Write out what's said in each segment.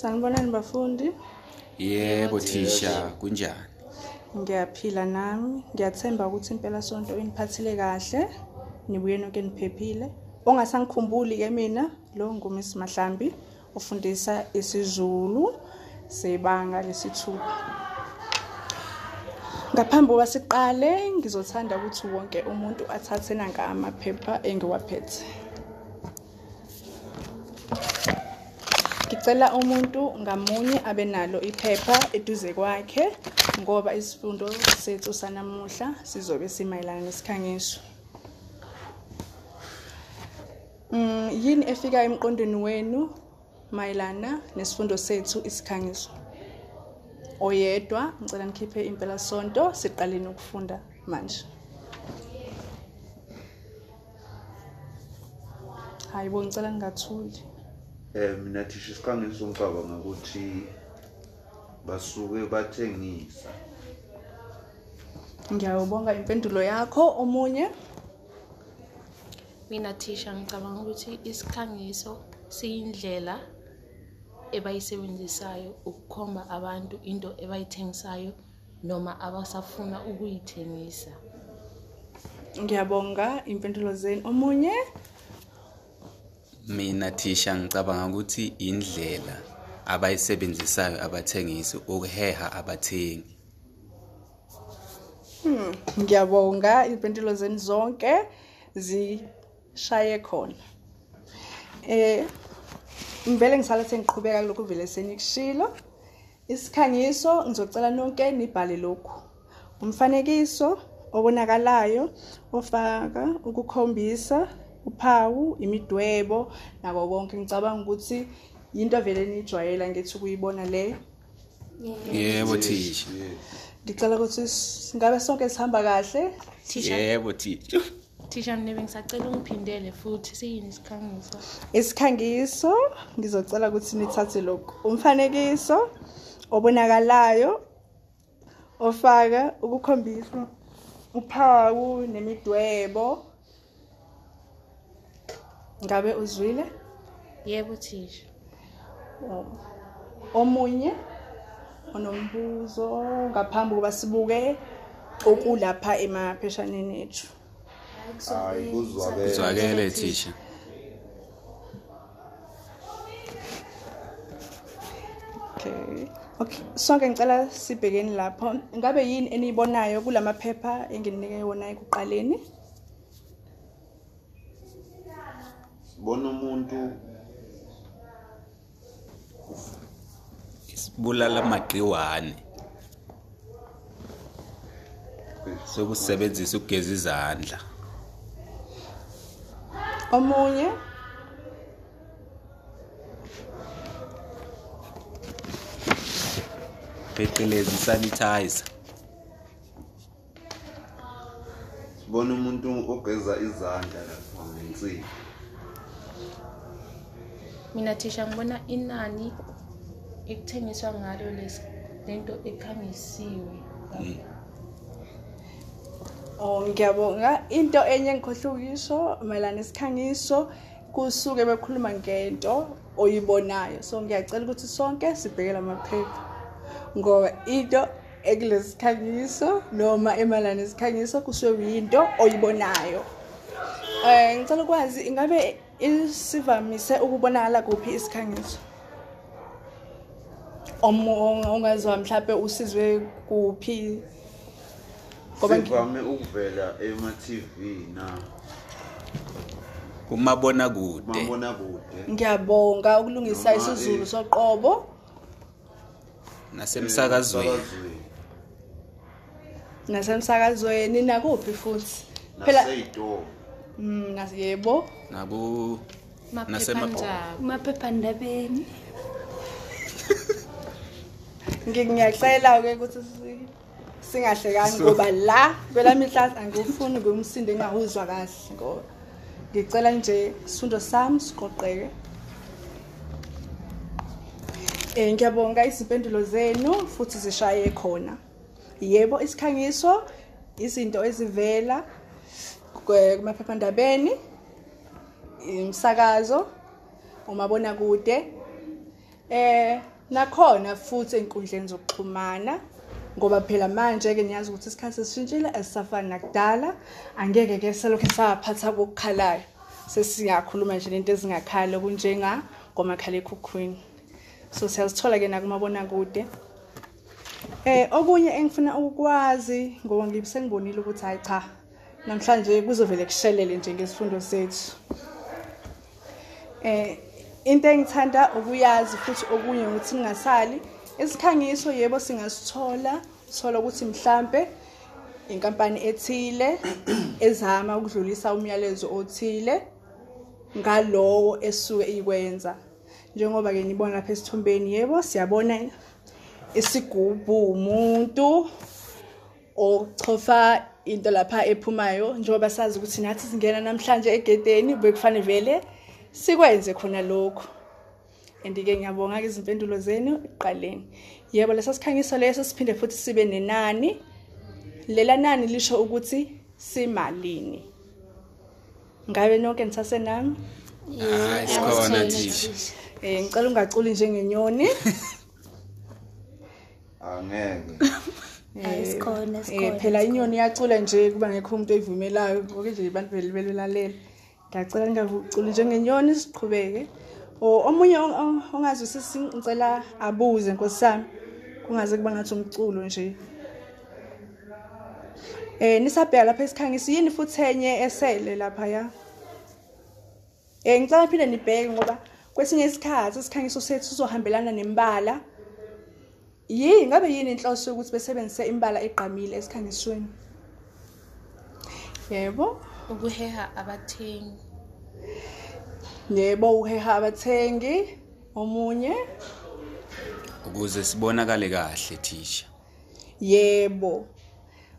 Sanibonani bafundi. Yebo thisha kunjani? Ngiyaphila nami. Ngiyathemba ukuthi impela sonto iniphathile kahle. Nibuye nonke niphephile. Ongasangikhumbuli ke mina lo ngumisi Mahlambi ufundisa isiZulu sebanga lesithupha. Ngaphambi kokuba siqale ngizothanda ukuthi wonke umuntu athathe nanka amaphepha engiwaphethe. Ngicela umuntu ngamunye abe nalo iphepha eduze kwakhe ngoba isifundo sethu sanamuhla sizobe simayelana nesikhangiso. Mm yini efika emqondweni wenu mayelana nesifundo sethu isikhangiso? Oyedwa ngicela nikhiphe impela sonto siqaleni ukufunda manje. Hayibo ngicela ningathuli. Eh mina thisha isikhangiso ngicabanga ukuthi basuke bathengisa. Ngiyawubonga impendulo yakho omunye. Mina thisha ngicabanga ukuthi isikhangiso siyindlela ebayisebenzisayo ukukhomba abantu into ebayithengisayo noma abasafuna ukuyithengisa. Ngiyabonga impendulo zenu omunye. Mina thisha ngicabanga ukuthi indlela abayisebenzisayo abathengisi ukuheha abathengi. Hmm, ngiyabonga impendulo zenu zonke zishaye khona. Eh ngivele ngisala sengiqhubeka lokhu vele senikushilo. Isikhangiso ngizocela nonke nibhale lokhu. Umfanekiso obonakalayo ofaka ukukhombisa uphawu imidwebo nako konke ngicabanga ukuthi into vele nijwayela ngithi ukuyibona le Yebo thisha. ngicela ukuthi singabe sonke sihamba kahle Thisha Yebo thisha. thisha nibe ngisacela ungiphindele futhi siyini isikhangiso. isikhangiso ngizocela ukuthi nithathe lokhu umfanekiso obonakalayo ofaka ukukhombisa uphawu nemidwebo ngabe uzwile Yebo thisha. omunye onombuzo ngaphambi kokuba sibuke okulapha emapheshaneni ethu Hayi kuzwakela. Zwakele thisha. Okay. Okay, sonke ngicela sibhekeni lapho. Ngabe yini eniyibonayo kulamaphepha enginike wona ekuqaleni? Bona umuntu Isibulala magciwane. Sokusebenzisa ugeza izandla. Omunye Phecelezi sanitizer. bona umuntu ogeza izandla lapha ngensipho. Mina thisha ngibona inani ekuthengiswa ngalo lesi lento ekhangisiwe. Oh ngiyabonga. Into enye engikhohle ukisho mayelana nesikhangiso kusuke bekhuluma ngento oyibonayo. So ngiyacela ukuthi sonke sibheke lamaphepha ngoba into ekulesi sikhangiso noma emayelana nesikhangiso kusuke yinto oyibonayo. Eh ngicela ukwazi ingabe isivamise ukubonakala kuphi isikhangiso Omo- ongazwa mhlawumbe usizwe kuphi ngoba ngi- Sivame ukuvela ema TV na Kumabona kude. mabona kude. ngiyabonga ukulungisa Noma, isizulu eh, soqobo Nasemsakazweni. nasemsakazweni nakuphi futhi phela Naseyitolo. Mm nas- yebo Naku Nasema- Maphephandaba. maphephandabeni Ngi- ngiyacela ke ukuthi si- singahlekani ngoba la phela mihla angifuni ngumsindo engahuzwa kahle ngoba ngicela nje isifundo sami siqoqeke Eh ngiyabonga izimpendulo zenu futhi zishaye khona. Yebo isikhangiso izinto ezivela kumaphephandabeni imsakazo umabona kude Eh nakhona futhi einkundleni zokuxhumana ngoba phela manje ke niyazi ukuthi isikhathi sesishintshile asisafani nakudala. Angeke ke selokhu saphatha kokukhalayo sesingakhuluma nje lento ezingakhali okunjenga ngomakhalekhukhwini so siyazithola ke nakumabona kude Eh okunye engifuna ukwazi ngoba ngibisengibonile ukuthi hayi cha namhlanje kuzovela kushelele nje ngesifundo sethu. Eh into engithanda ukuyazi futhi okunye ukuthi ngingasali isikhangiso yebo singasithola sithola ukuthi mhlambe inkampani ethile ezama ukudlulisa umyalezo othile ngalowo esuke ikwenza njengoba ke nibona lapha esithombeni yebo siyabona isigubhu umuntu ochofa into lapha ephumayo njengoba sazi ukuthi nathi singena namhlanje egedeni bekufanele vele sikwenze khona lokho andike ngiyabonga ke izimpendulo zenu ekuqaleni. Yebo lesa sikhangiso leso siphinde futhi sibe nenani. Lela nani lisho ukuthi simalini? Ngabe nonke nithase nami hayi sikhona thisha eh ngicela ungaculi njengenyoni angeke. Hayi, sikhona, Eh, sikhona, phela inyoni iyacula nje kuba ngekho umuntu oyivumelayo. Ngoke nje abantu vele belalela. Ngiyacela ningaculi njengenyoni siqhubeke. Omunye ong- ong- ongazwisisi ngicela abuze nkosami. Kungaze kuba ngathi umculo nje. Eh nisabheka lapha esikhangisi yini futhi enye esele lapha ya? Eh ngicela phinde nibheke ngoba kwesinye isikhathi isikhangiso sethu sizohambelana nembala. Yini? Ngabe yini inhloso yokuthi besebenzise imbala egqamile esikhangisweni yebo. Ukuheha abathengi. Yebo uheha abathengi. Omunye? Ukuze sibonakale kahle thisha yebo.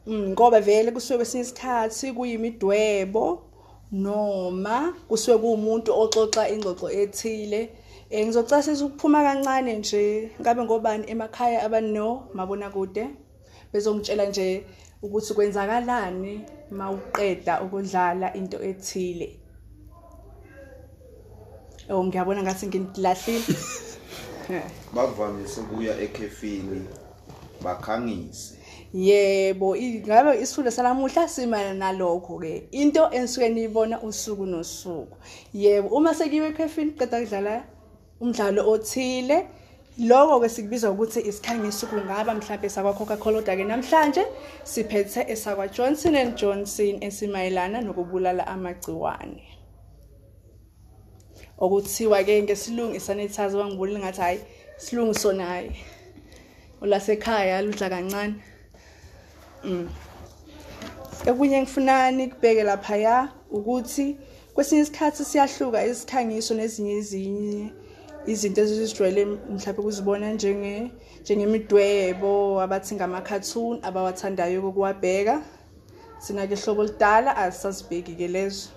Mm, ngoba vele kusuke kwesinye isikhathi kuyimidwebo noma kusuke kuwumuntu oxoxa ingxoxo ethile. Eh ngizocasisa ukuphuma kancane nje ngabe ngobani emakhaya abano mabona kude bezongitshela nje ukuthi kwenzakalani mawuqeda ukudlala into ethile Oh ngiyabona ngathi ngilahlile bavamise ukuya ekhefini bakhangise Yebo, ngabe isifundo salamuhla simana nalokho ke. Into enisuke niyibona usuku nosuku. Yebo, uma sekiwe ekhefini qeda kudlala umdlalo othile, lokho ke sikubiza ukuthi isikhangiso kungaba mhlawumbe sakwa Coca-Cola ke namhlanje siphethe esakwa Johnson and Johnson esimayelana nokubulala amagciwane. Okuthiwa ke ngesilungu isanitizer wangibulile ngathi hayi silungu sona hayi. Olasekhaya ludla kancane. Okunye engifuna nikubheke lapha ya ukuthi kwesinye isikhathi siyahluka isikhangiso nezinye ezinye izinto ezizijwayele mhlawumbe kuzibona njenge njengemidwebo abathi ngama cartoon abawathandayo ukuwabheka sina ke hlobo lidala asasibheki ke lezo.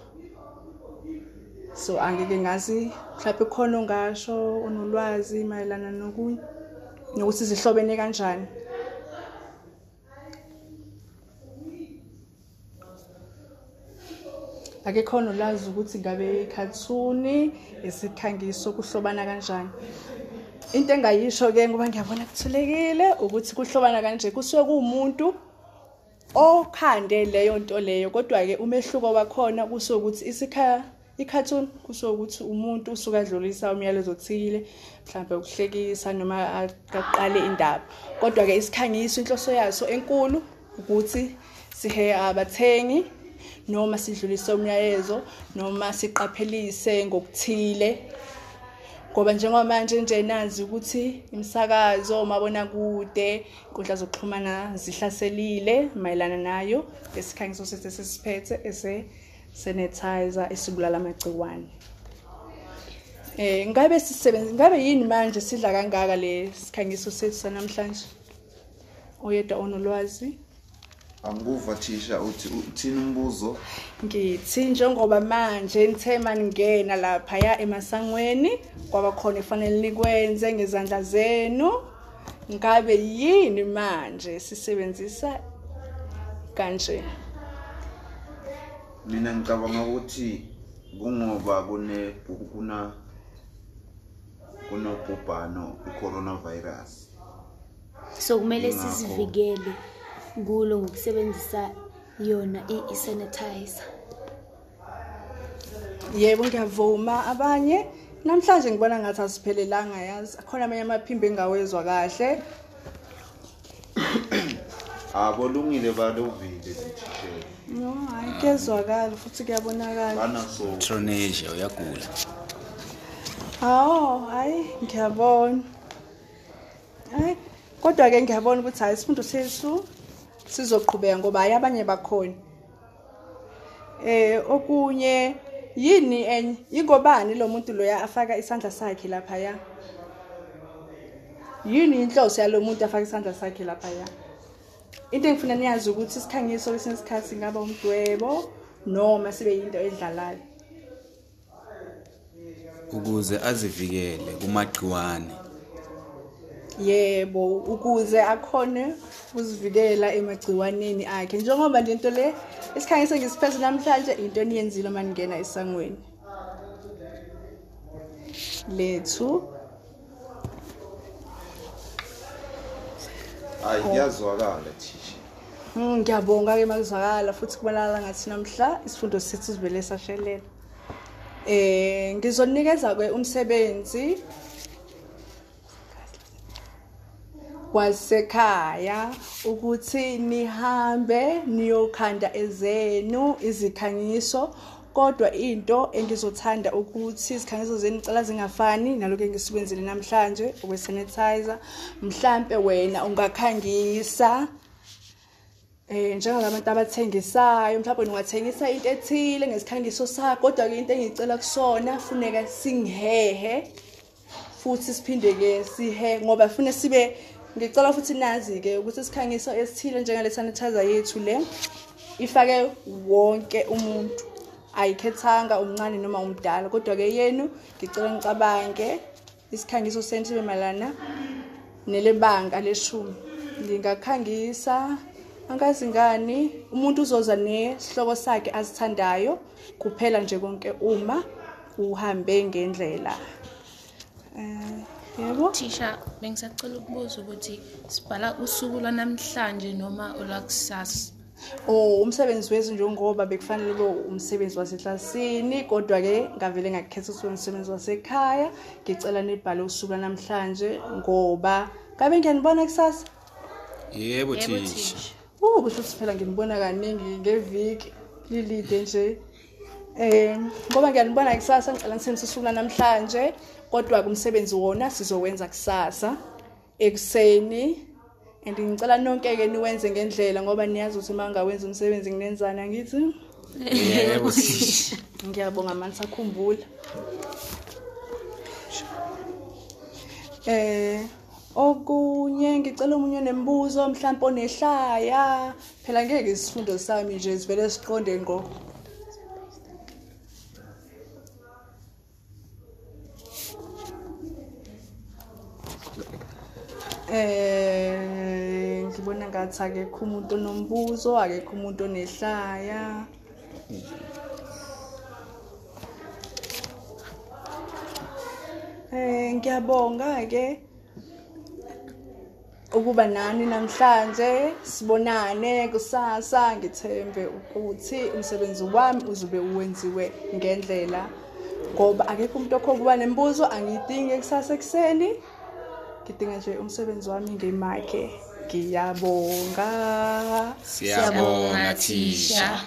So angeke ngazi mhlawumbe khona ongasho onolwazi mayelana nokunye nokuthi zihlobene kanjani. Ake khona ulazi ukuthi ngabe ikhathuni isikhangiso kuhlobana kanjani. Into engayisho ke ngoba ngiyabona kuthulekile ukuthi kuhlobana kanje kusuke kuwumuntu okhande leyo nto leyo. Kodwa ke umehluko wakhona kusuke ukuthi icartoon kusuke ukuthi umuntu usuka adlulisa umyalezo othile mhlawumbe ukuhlekisa noma aqale indaba. Kodwa ke isikhangiso inhloso yaso enkulu ukuthi siheya abathengi noma sidlulise umyalezo noma siqaphelise ngokuthile. Ngoba njengoba manje nje nazi ukuthi imisakazo umabona kude inkundla zokuxhumana zihlaselile mayelana nayo lesikhangiso sethu sesiphethe ese sanitizer esibulala amagciwane. Eh ngabe sisebenza ngabe yini manje sidla kangaka le sikhangiso sethu sanamhlanje? Oyedwa onolwazi? Angikuva thisha uthi uthini umbuzo? Ngithi njengoba manje nithe maningena laphaya emasangweni kwaba khona efanele nikwenze ngezandla zenu. Ngabe yini manje sisebenzisa kanje? Mina ngicabanga ukuthi kungoba kune kuna lona ubhubhano i-coronavirus. So kumele sizivikele. Kulo ngokusebenzisa yona i-sanitizer. Yebo ngiyavuma. Abanye namhlanje ngibona ngathi asiphelelanga yazi akhona amanye amaphimbo engawezwa kahle. Abolungile baluvile lithishela no hayi kuyezwakala futhi kuyabonakala. Banaso tronesia uyagula. Hawo hayi ngiyabona. Hayi kodwa-ke ngiyabona ukuthi hayi isifundo sethu sizoqhubeka ngoba hayi abanye bakhona. Eh okunye yini enye? Yingobani lo muntu loya afaka isandla sakhe laphaya? Yini inhloso yalo muntu afaka isandla sakhe laphaya? Into engifuna niyazi ukuthi isikhangiso kwesinye isikhathi singaba umdwebo noma sibe yinto edlalayo. Ukuze azivikele kumagciwane. Yebo ukuze akhone ukuzivikela emagciwaneni akhe. Njengoba nje into le isikhangiso ngisiphethe namhlanje into eniyenzile uma ningena esangweni. Lethu. Hayi kuyazwakala thisha Mm, ngiyabonga-ke makuzwakala futhi kubonakala ngathi namhla isifundo sethu sivele sashelela. Eh ngizonikeza-ke umsebenzi wasekhaya ukuthi nihambe niyokhanda ezenu izikhangiso kodwa into engizothanda ukuthi izikhangiso zenu cela zingafani nalokhu engisebenzile namhlanje okwe-sanitizer mhlampe wena ungakhangisa eh njengalabantu abathengisayo mhlawumbe ungathengisa into ethile ngesikhangiso sakho kodwa-ke into engicela kusona funeka singihehe futhi siphinde-ke sihe ngoba fune sibe ngicela futhi nazi-ke ukuthi isikhangiso esithile njengale sanitizer yethu le ifake wonke umuntu. Ayikhethanga umncane noma umdala kodwa-ke yenu ngicela ngicabange isikhangiso senu sibe malana nelebanga leshumi. Ngingakhangisa angazi ngani umuntu uzoza nesihloko sakhe azithandayo kuphela nje konke uma uhambe ngendlela. eh yebo? Thisha bengisacela ukubuza ukuthi sibhala usuku lwanamhlanje noma olwakusasa Oh umsebenzi wethu njengoba bekufanele kube umsebenzi waseklasini kodwa ke ngavele ngakhetha ukuthi umsebenzi wasekhaya. Ngicela nibhale usuku namhlanje ngoba ngabe ngiyanibona kusasa? Yebo thisha. Uh kusho ukuthi phela nginibona kaningi ngeviki lilide nje. Eh ngoba ngiyanibona kusasa ngicela ngisebenzise usuku namhlanje kodwa kumsebenzi wona sizowenza kusasa ekuseni. And ngicela nonke ke niwenze ngendlela ngoba niyazi ukuthi uma ngawenza umsebenzi nginenzana ngithi yebo ngiyabonga manje sakhumbula. Eh okunye ngicela umunye nembuzo mhlawumbe onehlaya. Phela ngeke isifundo sami nje sivele siqonde ngqo. Eh ngibona ngathi akekho umuntu onombuzo akekho umuntu onehlaya. Eh ngiyabonga ke ukuba nani namhlanje. Sibonane kusasa ngithembe ukuthi umsebenzi wami uzobe uwenziwe ngendlela ngoba akekho umuntu okhokuba nembuzo angiyidingi kusasa ekseni ngidinga nje umsebenzi wami ngemakhe ngiyabonga siyabonga thisha